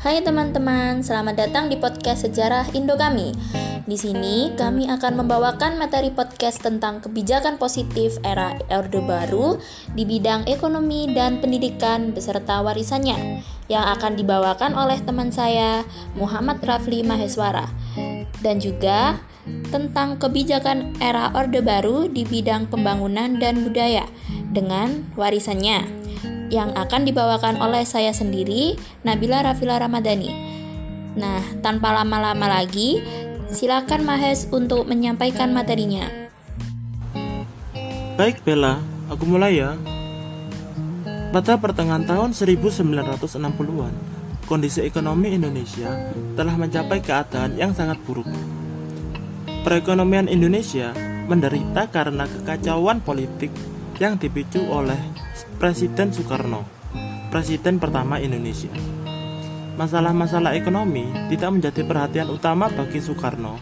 Hai teman-teman, selamat datang di podcast Sejarah Indo kami. Di sini kami akan membawakan materi podcast tentang kebijakan positif era Orde Baru di bidang ekonomi dan pendidikan beserta warisannya yang akan dibawakan oleh teman saya Muhammad Rafli Maheswara dan juga tentang kebijakan era Orde Baru di bidang pembangunan dan budaya dengan warisannya yang akan dibawakan oleh saya sendiri, Nabila Rafila Ramadhani. Nah, tanpa lama-lama lagi, silakan Mahes untuk menyampaikan materinya. Baik Bella, aku mulai ya. Pada pertengahan tahun 1960-an, kondisi ekonomi Indonesia telah mencapai keadaan yang sangat buruk. Perekonomian Indonesia menderita karena kekacauan politik yang dipicu oleh Presiden Soekarno, Presiden pertama Indonesia. Masalah-masalah ekonomi tidak menjadi perhatian utama bagi Soekarno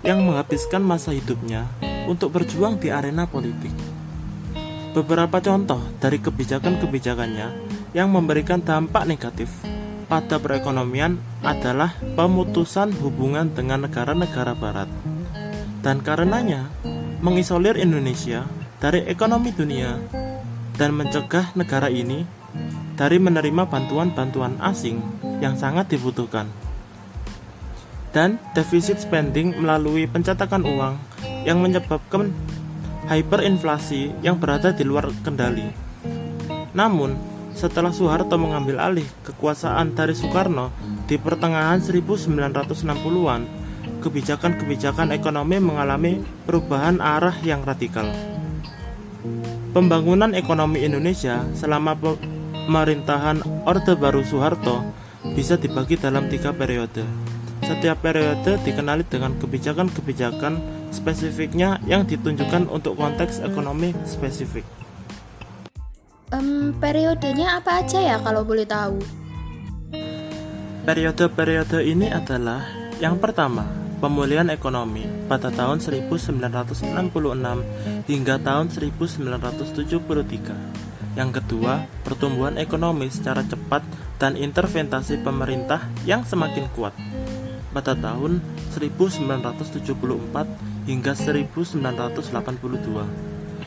yang menghabiskan masa hidupnya untuk berjuang di arena politik. Beberapa contoh dari kebijakan-kebijakannya yang memberikan dampak negatif pada perekonomian adalah pemutusan hubungan dengan negara-negara barat dan karenanya mengisolir Indonesia dari ekonomi dunia dan mencegah negara ini dari menerima bantuan-bantuan asing yang sangat dibutuhkan. Dan defisit spending melalui pencetakan uang yang menyebabkan hyperinflasi yang berada di luar kendali. Namun, setelah Soeharto mengambil alih kekuasaan dari Soekarno di pertengahan 1960-an, kebijakan-kebijakan ekonomi mengalami perubahan arah yang radikal. Pembangunan ekonomi Indonesia selama pemerintahan Orde Baru Soeharto bisa dibagi dalam tiga periode. Setiap periode dikenali dengan kebijakan-kebijakan spesifiknya yang ditunjukkan untuk konteks ekonomi spesifik. Um, periodenya apa aja ya kalau boleh tahu? Periode-periode ini adalah yang pertama, pemulihan ekonomi pada tahun 1966 hingga tahun 1973. Yang kedua, pertumbuhan ekonomi secara cepat dan interventasi pemerintah yang semakin kuat pada tahun 1974 hingga 1982.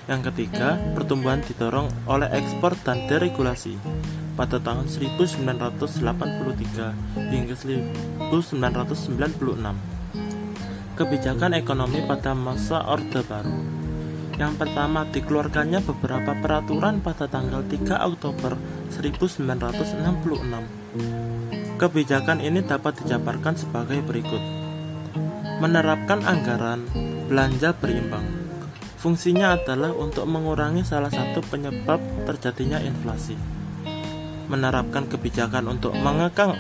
Yang ketiga, pertumbuhan didorong oleh ekspor dan deregulasi pada tahun 1983 hingga 1996 kebijakan ekonomi pada masa Orde Baru. Yang pertama, dikeluarkannya beberapa peraturan pada tanggal 3 Oktober 1966. Kebijakan ini dapat dijabarkan sebagai berikut. Menerapkan anggaran belanja berimbang. Fungsinya adalah untuk mengurangi salah satu penyebab terjadinya inflasi. Menerapkan kebijakan untuk mengekang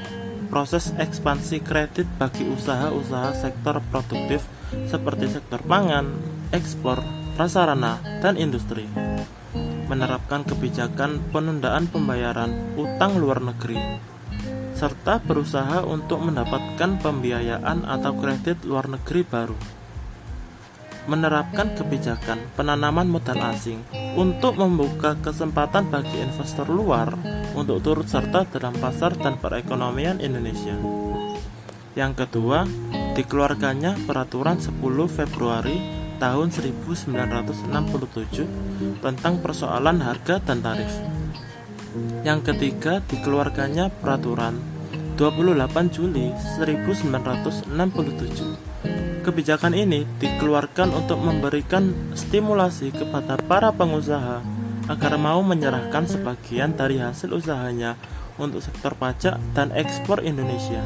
proses ekspansi kredit bagi usaha-usaha sektor produktif seperti sektor pangan, ekspor, prasarana, dan industri. Menerapkan kebijakan penundaan pembayaran utang luar negeri serta berusaha untuk mendapatkan pembiayaan atau kredit luar negeri baru. Menerapkan kebijakan penanaman modal asing untuk membuka kesempatan bagi investor luar untuk turut serta dalam pasar dan perekonomian Indonesia. Yang kedua, dikeluarkannya peraturan 10 Februari tahun 1967 tentang persoalan harga dan tarif. Yang ketiga, dikeluarkannya peraturan 28 Juli 1967 Kebijakan ini dikeluarkan untuk memberikan stimulasi kepada para pengusaha agar mau menyerahkan sebagian dari hasil usahanya untuk sektor pajak dan ekspor Indonesia.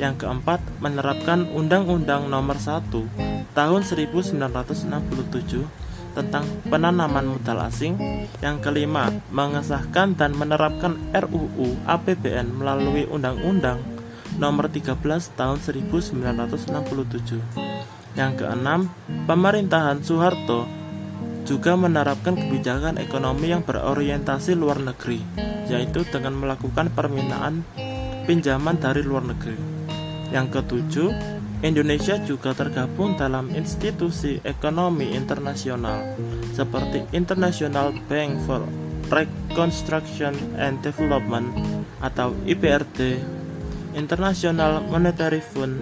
Yang keempat, menerapkan Undang-Undang Nomor 1 Tahun 1967 tentang penanaman modal asing. Yang kelima, mengesahkan dan menerapkan RUU APBN melalui Undang-Undang Nomor 13 Tahun 1967. Yang keenam, pemerintahan Soeharto juga menerapkan kebijakan ekonomi yang berorientasi luar negeri, yaitu dengan melakukan permintaan pinjaman dari luar negeri. Yang ketujuh, Indonesia juga tergabung dalam institusi ekonomi internasional seperti International Bank for Reconstruction and Development atau IBRD, International Monetary Fund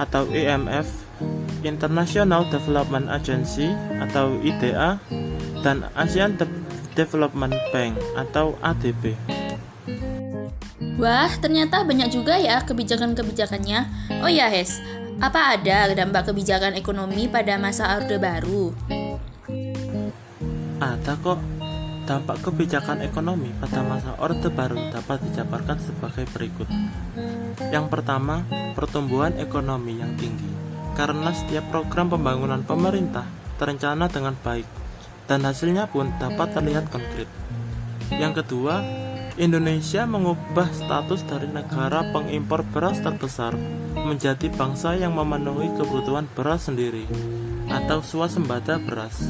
atau IMF, International Development Agency atau IDA, dan ASEAN De Development Bank atau ADB. Wah, ternyata banyak juga ya kebijakan-kebijakannya. Oh ya, Hes, apa ada dampak kebijakan ekonomi pada masa Orde Baru? Ada kok. Dampak kebijakan ekonomi pada masa Orde Baru dapat dijabarkan sebagai berikut. Yang pertama, pertumbuhan ekonomi yang tinggi. Karena setiap program pembangunan pemerintah terencana dengan baik dan hasilnya pun dapat terlihat konkret. Yang kedua, Indonesia mengubah status dari negara pengimpor beras terbesar menjadi bangsa yang memenuhi kebutuhan beras sendiri atau swasembada beras.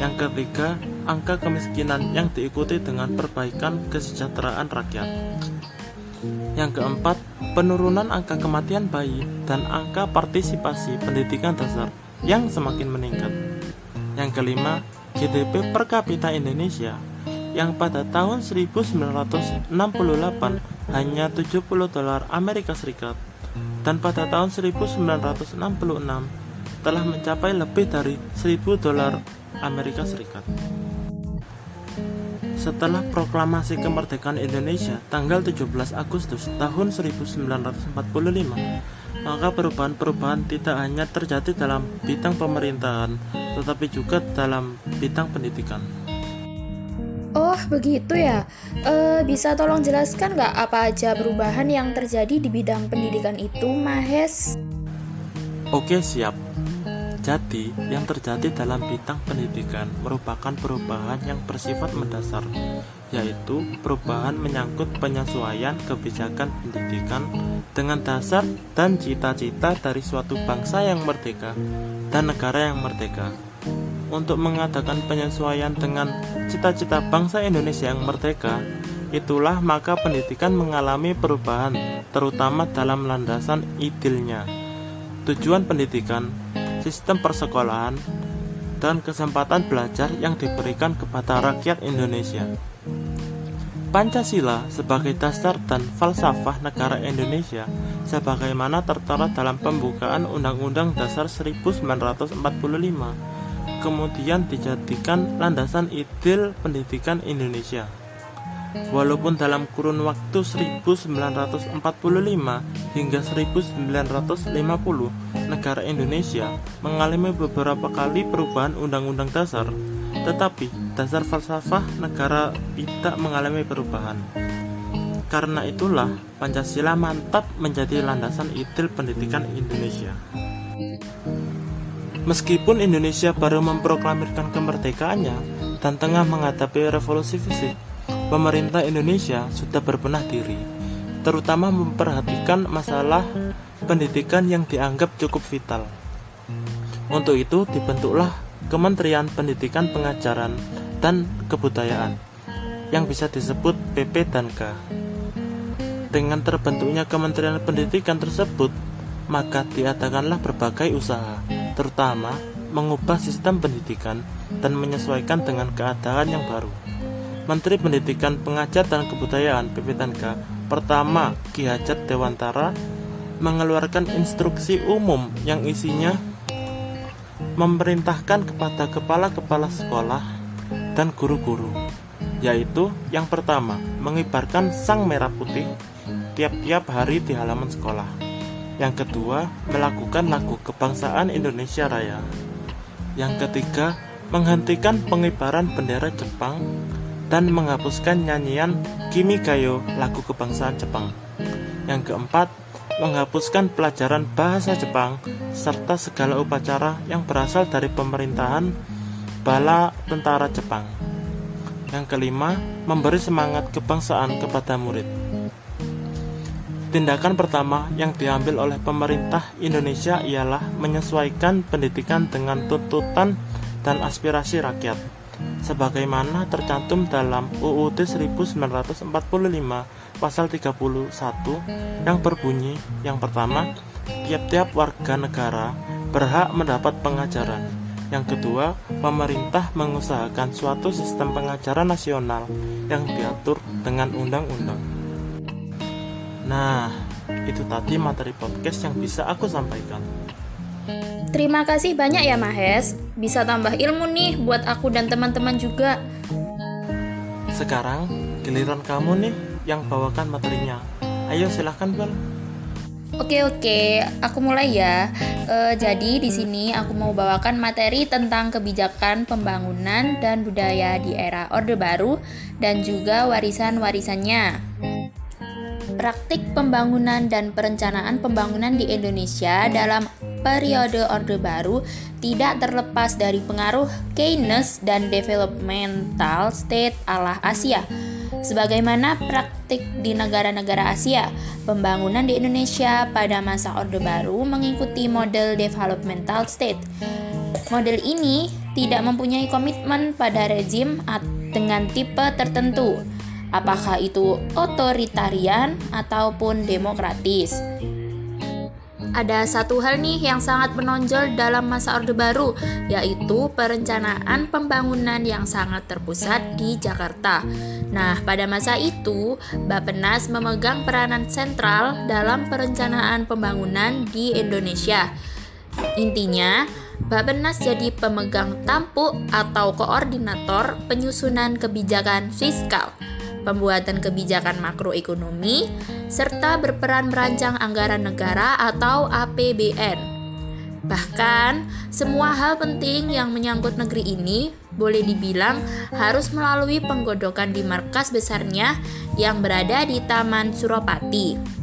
Yang ketiga, angka kemiskinan yang diikuti dengan perbaikan kesejahteraan rakyat. Yang keempat, penurunan angka kematian bayi dan angka partisipasi pendidikan dasar yang semakin meningkat. Yang kelima, GDP per kapita Indonesia yang pada tahun 1968 hanya 70 dolar Amerika Serikat dan pada tahun 1966 telah mencapai lebih dari 1000 dolar Amerika Serikat. Setelah proklamasi kemerdekaan Indonesia tanggal 17 Agustus tahun 1945, maka perubahan-perubahan tidak hanya terjadi dalam bidang pemerintahan, tetapi juga dalam bidang pendidikan. Oh, begitu ya. E, bisa tolong jelaskan nggak apa aja perubahan yang terjadi di bidang pendidikan itu, Mahes? Oke, siap. Jadi, yang terjadi dalam bidang pendidikan merupakan perubahan yang bersifat mendasar, yaitu perubahan menyangkut penyesuaian kebijakan pendidikan dengan dasar dan cita-cita dari suatu bangsa yang merdeka dan negara yang merdeka. Untuk mengadakan penyesuaian dengan cita-cita bangsa Indonesia yang merdeka, itulah maka pendidikan mengalami perubahan, terutama dalam landasan idilnya. Tujuan pendidikan sistem persekolahan, dan kesempatan belajar yang diberikan kepada rakyat Indonesia. Pancasila sebagai dasar dan falsafah negara Indonesia sebagaimana tertera dalam pembukaan Undang-Undang Dasar 1945 kemudian dijadikan landasan ideal pendidikan Indonesia. Walaupun dalam kurun waktu 1945 hingga 1950 negara Indonesia mengalami beberapa kali perubahan undang-undang dasar, tetapi dasar falsafah negara tidak mengalami perubahan. Karena itulah Pancasila mantap menjadi landasan ideal pendidikan Indonesia. Meskipun Indonesia baru memproklamirkan kemerdekaannya dan tengah menghadapi revolusi fisik, pemerintah Indonesia sudah berbenah diri, terutama memperhatikan masalah pendidikan yang dianggap cukup vital. Untuk itu dibentuklah Kementerian Pendidikan Pengajaran dan Kebudayaan yang bisa disebut PP dan K. Dengan terbentuknya Kementerian Pendidikan tersebut, maka diadakanlah berbagai usaha, terutama mengubah sistem pendidikan dan menyesuaikan dengan keadaan yang baru. Menteri Pendidikan Pengajar dan Kebudayaan PPTNK pertama Ki Hajar Dewantara mengeluarkan instruksi umum yang isinya memerintahkan kepada kepala-kepala sekolah dan guru-guru yaitu yang pertama mengibarkan sang merah putih tiap-tiap hari di halaman sekolah. Yang kedua melakukan lagu kebangsaan Indonesia Raya. Yang ketiga menghentikan pengibaran bendera Jepang dan menghapuskan nyanyian Kimi Gayo lagu kebangsaan Jepang. Yang keempat, menghapuskan pelajaran bahasa Jepang serta segala upacara yang berasal dari pemerintahan bala tentara Jepang. Yang kelima, memberi semangat kebangsaan kepada murid. Tindakan pertama yang diambil oleh pemerintah Indonesia ialah menyesuaikan pendidikan dengan tuntutan dan aspirasi rakyat sebagaimana tercantum dalam UUD 1945 pasal 31 yang berbunyi yang pertama tiap-tiap warga negara berhak mendapat pengajaran yang kedua pemerintah mengusahakan suatu sistem pengajaran nasional yang diatur dengan undang-undang Nah, itu tadi materi podcast yang bisa aku sampaikan. Terima kasih banyak ya Mahes, bisa tambah ilmu nih buat aku dan teman-teman juga. Sekarang giliran kamu nih yang bawakan materinya. Ayo silahkan Bel. Oke oke, aku mulai ya. E, jadi di sini aku mau bawakan materi tentang kebijakan pembangunan dan budaya di era Orde Baru dan juga warisan-warisannya. Praktik pembangunan dan perencanaan pembangunan di Indonesia dalam periode Orde Baru tidak terlepas dari pengaruh Keynes dan developmental state ala Asia. Sebagaimana praktik di negara-negara Asia, pembangunan di Indonesia pada masa Orde Baru mengikuti model developmental state. Model ini tidak mempunyai komitmen pada rezim dengan tipe tertentu, apakah itu otoritarian ataupun demokratis. Ada satu hal nih yang sangat menonjol dalam masa Orde Baru, yaitu perencanaan pembangunan yang sangat terpusat di Jakarta. Nah, pada masa itu, Bappenas memegang peranan sentral dalam perencanaan pembangunan di Indonesia. Intinya, Bappenas jadi pemegang tampuk atau koordinator penyusunan kebijakan fiskal pembuatan kebijakan makroekonomi, serta berperan merancang anggaran negara atau APBN. Bahkan, semua hal penting yang menyangkut negeri ini boleh dibilang harus melalui penggodokan di markas besarnya yang berada di Taman Suropati.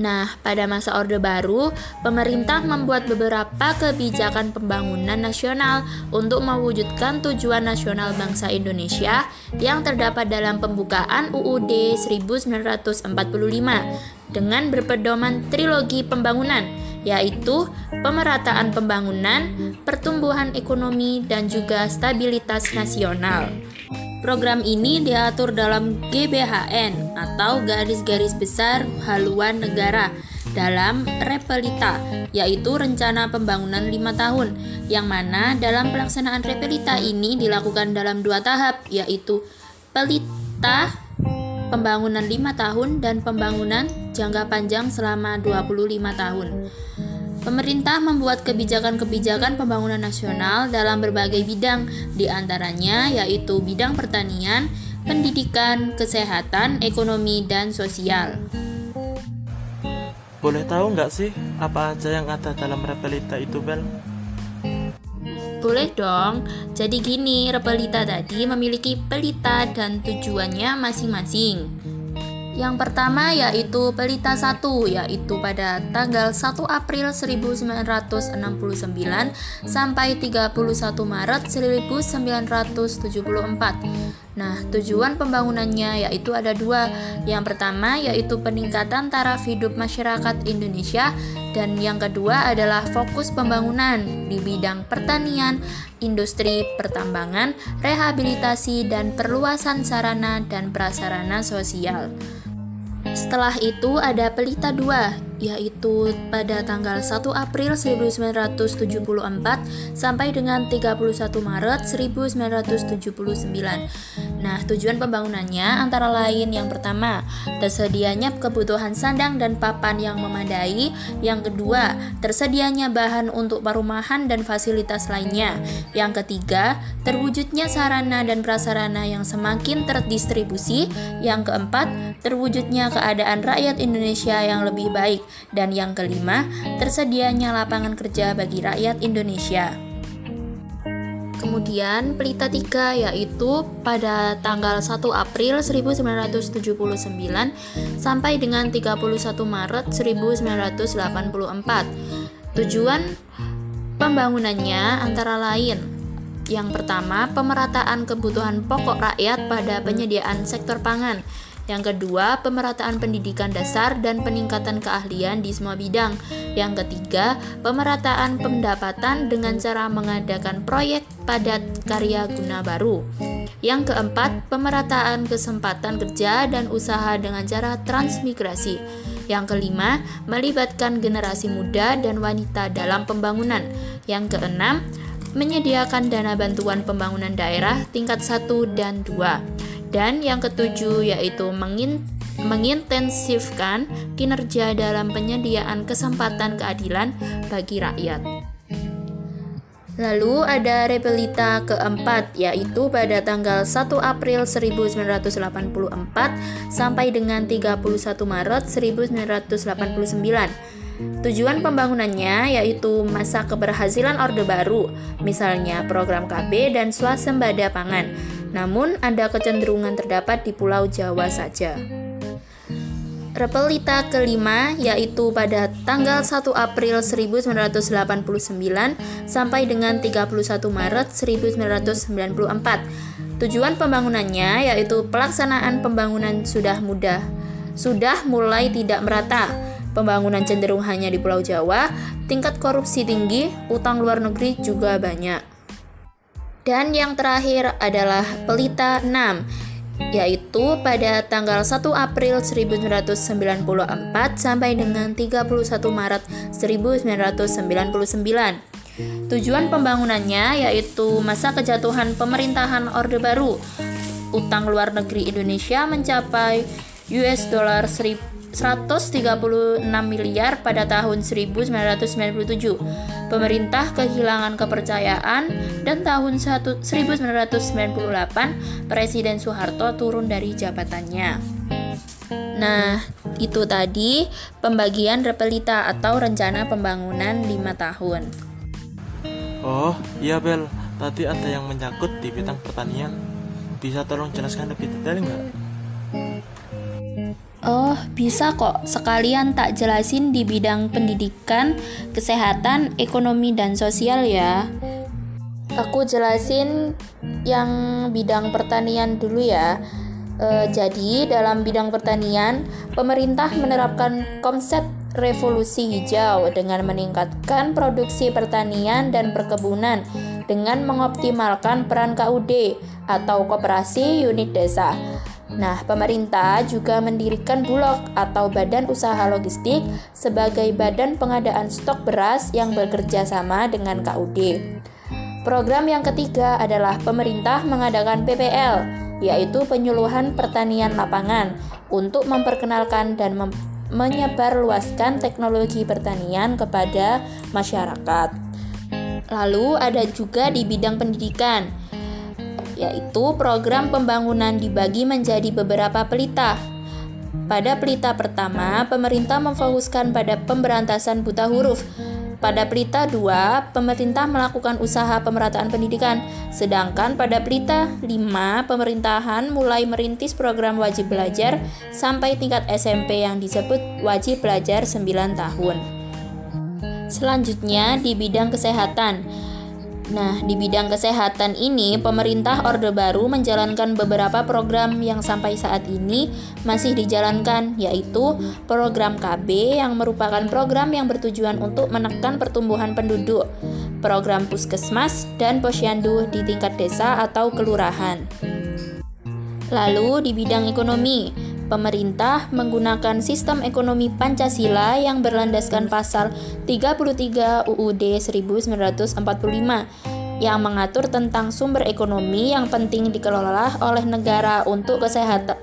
Nah, pada masa Orde Baru, pemerintah membuat beberapa kebijakan pembangunan nasional untuk mewujudkan tujuan nasional bangsa Indonesia yang terdapat dalam pembukaan UUD 1945 dengan berpedoman trilogi pembangunan, yaitu pemerataan pembangunan, pertumbuhan ekonomi, dan juga stabilitas nasional. Program ini diatur dalam GBHN atau Garis-Garis Besar Haluan Negara dalam Repelita, yaitu Rencana Pembangunan lima tahun, yang mana dalam pelaksanaan Repelita ini dilakukan dalam dua tahap, yaitu Pelita Pembangunan lima tahun dan Pembangunan Jangka Panjang selama 25 tahun. Pemerintah membuat kebijakan-kebijakan pembangunan nasional dalam berbagai bidang, di antaranya yaitu bidang pertanian, pendidikan, kesehatan, ekonomi, dan sosial. Boleh tahu nggak sih apa aja yang ada dalam Repelita itu, Bel? Boleh dong. Jadi gini, Repelita tadi memiliki pelita dan tujuannya masing-masing. Yang pertama yaitu Pelita 1 yaitu pada tanggal 1 April 1969 sampai 31 Maret 1974. Nah, tujuan pembangunannya yaitu ada dua. Yang pertama yaitu peningkatan taraf hidup masyarakat Indonesia dan yang kedua adalah fokus pembangunan di bidang pertanian, industri pertambangan, rehabilitasi dan perluasan sarana dan prasarana sosial. Setelah itu ada pelita 2, yaitu pada tanggal 1 April 1974 sampai dengan 31 Maret 1979. Nah, tujuan pembangunannya antara lain yang pertama, tersedianya kebutuhan sandang dan papan yang memadai, yang kedua, tersedianya bahan untuk perumahan dan fasilitas lainnya, yang ketiga, terwujudnya sarana dan prasarana yang semakin terdistribusi, yang keempat, terwujudnya keadaan rakyat Indonesia yang lebih baik, dan yang kelima, tersedianya lapangan kerja bagi rakyat Indonesia. Kemudian pelita 3 yaitu pada tanggal 1 April 1979 sampai dengan 31 Maret 1984. Tujuan pembangunannya antara lain yang pertama, pemerataan kebutuhan pokok rakyat pada penyediaan sektor pangan. Yang kedua, pemerataan pendidikan dasar dan peningkatan keahlian di semua bidang. Yang ketiga, pemerataan pendapatan dengan cara mengadakan proyek padat karya guna baru. Yang keempat, pemerataan kesempatan kerja dan usaha dengan cara transmigrasi. Yang kelima, melibatkan generasi muda dan wanita dalam pembangunan. Yang keenam, menyediakan dana bantuan pembangunan daerah tingkat 1 dan 2. Dan yang ketujuh yaitu mengintensifkan kinerja dalam penyediaan kesempatan keadilan bagi rakyat. Lalu ada repelita keempat yaitu pada tanggal 1 April 1984 sampai dengan 31 Maret 1989. Tujuan pembangunannya yaitu masa keberhasilan Orde Baru, misalnya program KB dan swasembada pangan. Namun ada kecenderungan terdapat di Pulau Jawa saja. Repelita kelima yaitu pada tanggal 1 April 1989 sampai dengan 31 Maret 1994. Tujuan pembangunannya yaitu pelaksanaan pembangunan sudah mudah, sudah mulai tidak merata. Pembangunan cenderung hanya di Pulau Jawa, tingkat korupsi tinggi, utang luar negeri juga banyak. Dan yang terakhir adalah Pelita 6 yaitu pada tanggal 1 April 1994 sampai dengan 31 Maret 1999. Tujuan pembangunannya yaitu masa kejatuhan pemerintahan Orde Baru. Utang luar negeri Indonesia mencapai US dollar 136 miliar pada tahun 1997. Pemerintah kehilangan kepercayaan dan tahun 1998 Presiden Soeharto turun dari jabatannya. Nah, itu tadi pembagian repelita atau rencana pembangunan 5 tahun. Oh, iya Bel. Tadi ada yang menyangkut di bidang pertanian. Bisa tolong jelaskan lebih detail nggak? Oh, bisa kok. Sekalian tak jelasin di bidang pendidikan, kesehatan, ekonomi, dan sosial ya. Aku jelasin yang bidang pertanian dulu ya. E, jadi, dalam bidang pertanian, pemerintah menerapkan konsep revolusi hijau dengan meningkatkan produksi pertanian dan perkebunan dengan mengoptimalkan peran KUD atau koperasi unit desa Nah, pemerintah juga mendirikan Bulog atau Badan Usaha Logistik sebagai badan pengadaan stok beras yang bekerja sama dengan KUD. Program yang ketiga adalah pemerintah mengadakan PPL, yaitu penyuluhan pertanian lapangan, untuk memperkenalkan dan mem menyebarluaskan teknologi pertanian kepada masyarakat. Lalu ada juga di bidang pendidikan, yaitu program pembangunan dibagi menjadi beberapa pelita. Pada pelita pertama, pemerintah memfokuskan pada pemberantasan buta huruf. Pada pelita 2, pemerintah melakukan usaha pemerataan pendidikan. Sedangkan pada pelita 5, pemerintahan mulai merintis program wajib belajar sampai tingkat SMP yang disebut wajib belajar 9 tahun. Selanjutnya di bidang kesehatan. Nah, di bidang kesehatan ini, pemerintah Orde Baru menjalankan beberapa program yang sampai saat ini masih dijalankan, yaitu program KB yang merupakan program yang bertujuan untuk menekan pertumbuhan penduduk, program puskesmas, dan posyandu di tingkat desa atau kelurahan. Lalu, di bidang ekonomi, pemerintah menggunakan sistem ekonomi Pancasila yang berlandaskan pasal 33 UUD 1945 yang mengatur tentang sumber ekonomi yang penting dikelola oleh negara untuk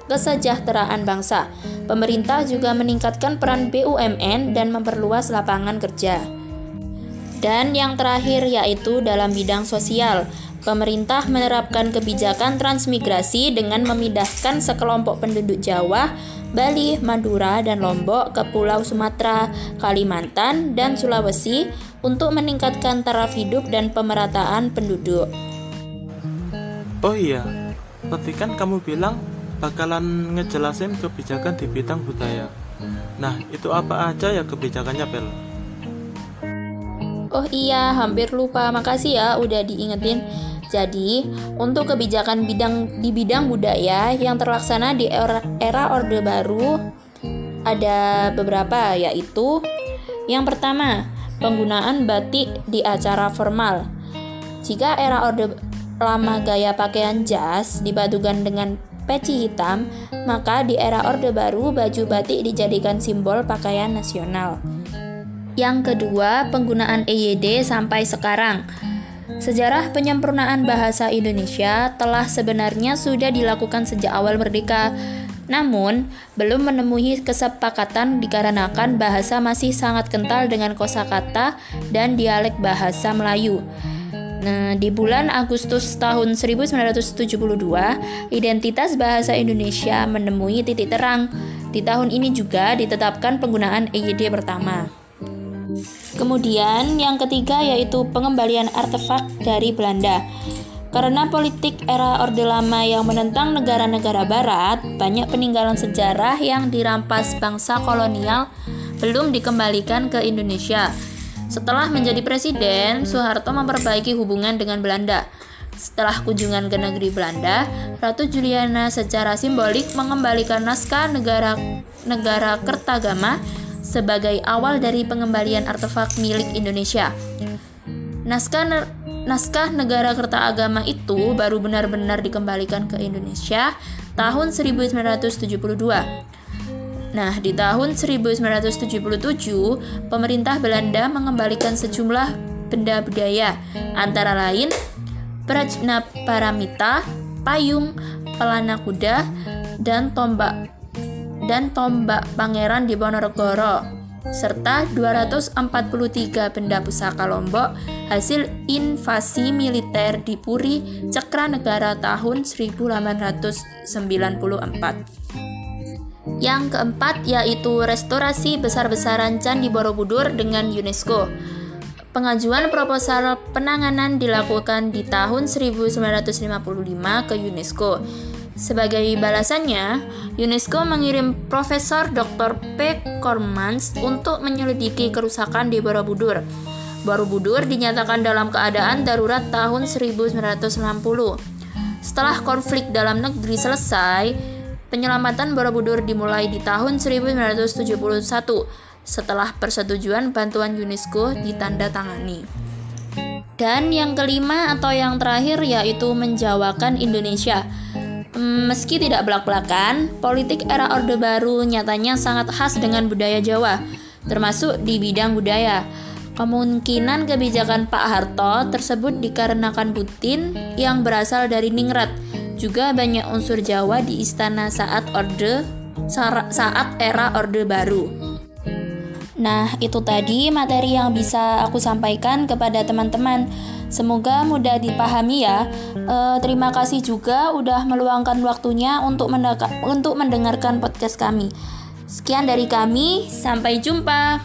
kesejahteraan bangsa. Pemerintah juga meningkatkan peran BUMN dan memperluas lapangan kerja. Dan yang terakhir yaitu dalam bidang sosial pemerintah menerapkan kebijakan transmigrasi dengan memindahkan sekelompok penduduk Jawa, Bali, Madura, dan Lombok ke Pulau Sumatera, Kalimantan, dan Sulawesi untuk meningkatkan taraf hidup dan pemerataan penduduk. Oh iya, tadi kan kamu bilang bakalan ngejelasin kebijakan di bidang budaya. Nah, itu apa aja ya kebijakannya, Bel? Oh iya, hampir lupa. Makasih ya udah diingetin. Jadi, untuk kebijakan bidang di bidang budaya yang terlaksana di era, era Orde Baru ada beberapa yaitu yang pertama, penggunaan batik di acara formal. Jika era Orde Lama gaya pakaian jas dipadukan dengan peci hitam, maka di era Orde Baru baju batik dijadikan simbol pakaian nasional. Yang kedua, penggunaan EYD sampai sekarang. Sejarah penyempurnaan bahasa Indonesia telah sebenarnya sudah dilakukan sejak awal merdeka. Namun, belum menemui kesepakatan dikarenakan bahasa masih sangat kental dengan kosakata dan dialek bahasa Melayu. Nah, di bulan Agustus tahun 1972, identitas bahasa Indonesia menemui titik terang. Di tahun ini juga ditetapkan penggunaan EYD pertama. Kemudian yang ketiga yaitu pengembalian artefak dari Belanda. Karena politik era Orde Lama yang menentang negara-negara barat, banyak peninggalan sejarah yang dirampas bangsa kolonial belum dikembalikan ke Indonesia. Setelah menjadi presiden, Soeharto memperbaiki hubungan dengan Belanda. Setelah kunjungan ke negeri Belanda, Ratu Juliana secara simbolik mengembalikan naskah negara negara Kertagama sebagai awal dari pengembalian artefak milik Indonesia. Naskah naskah negara kerta agama itu baru benar-benar dikembalikan ke Indonesia tahun 1972. Nah, di tahun 1977, pemerintah Belanda mengembalikan sejumlah benda budaya, antara lain Prajna Paramita, payung, pelana kuda, dan tombak dan tombak pangeran di Ponorogo serta 243 benda pusaka Lombok hasil invasi militer di Puri Cekra Negara tahun 1894. Yang keempat yaitu restorasi besar-besaran Candi Borobudur dengan UNESCO. Pengajuan proposal penanganan dilakukan di tahun 1955 ke UNESCO sebagai balasannya, UNESCO mengirim Profesor Dr. P. Kormans untuk menyelidiki kerusakan di Borobudur. Borobudur dinyatakan dalam keadaan darurat tahun 1960. Setelah konflik dalam negeri selesai, penyelamatan Borobudur dimulai di tahun 1971 setelah persetujuan bantuan UNESCO ditandatangani. Dan yang kelima atau yang terakhir yaitu menjawakan Indonesia. Meski tidak belak-belakan, politik era Orde Baru nyatanya sangat khas dengan budaya Jawa, termasuk di bidang budaya. Kemungkinan kebijakan Pak Harto tersebut dikarenakan Putin yang berasal dari Ningrat. Juga banyak unsur Jawa di istana saat Orde saat era Orde Baru. Nah, itu tadi materi yang bisa aku sampaikan kepada teman-teman. Semoga mudah dipahami ya. E, terima kasih juga udah meluangkan waktunya untuk untuk mendengarkan podcast kami. Sekian dari kami, sampai jumpa.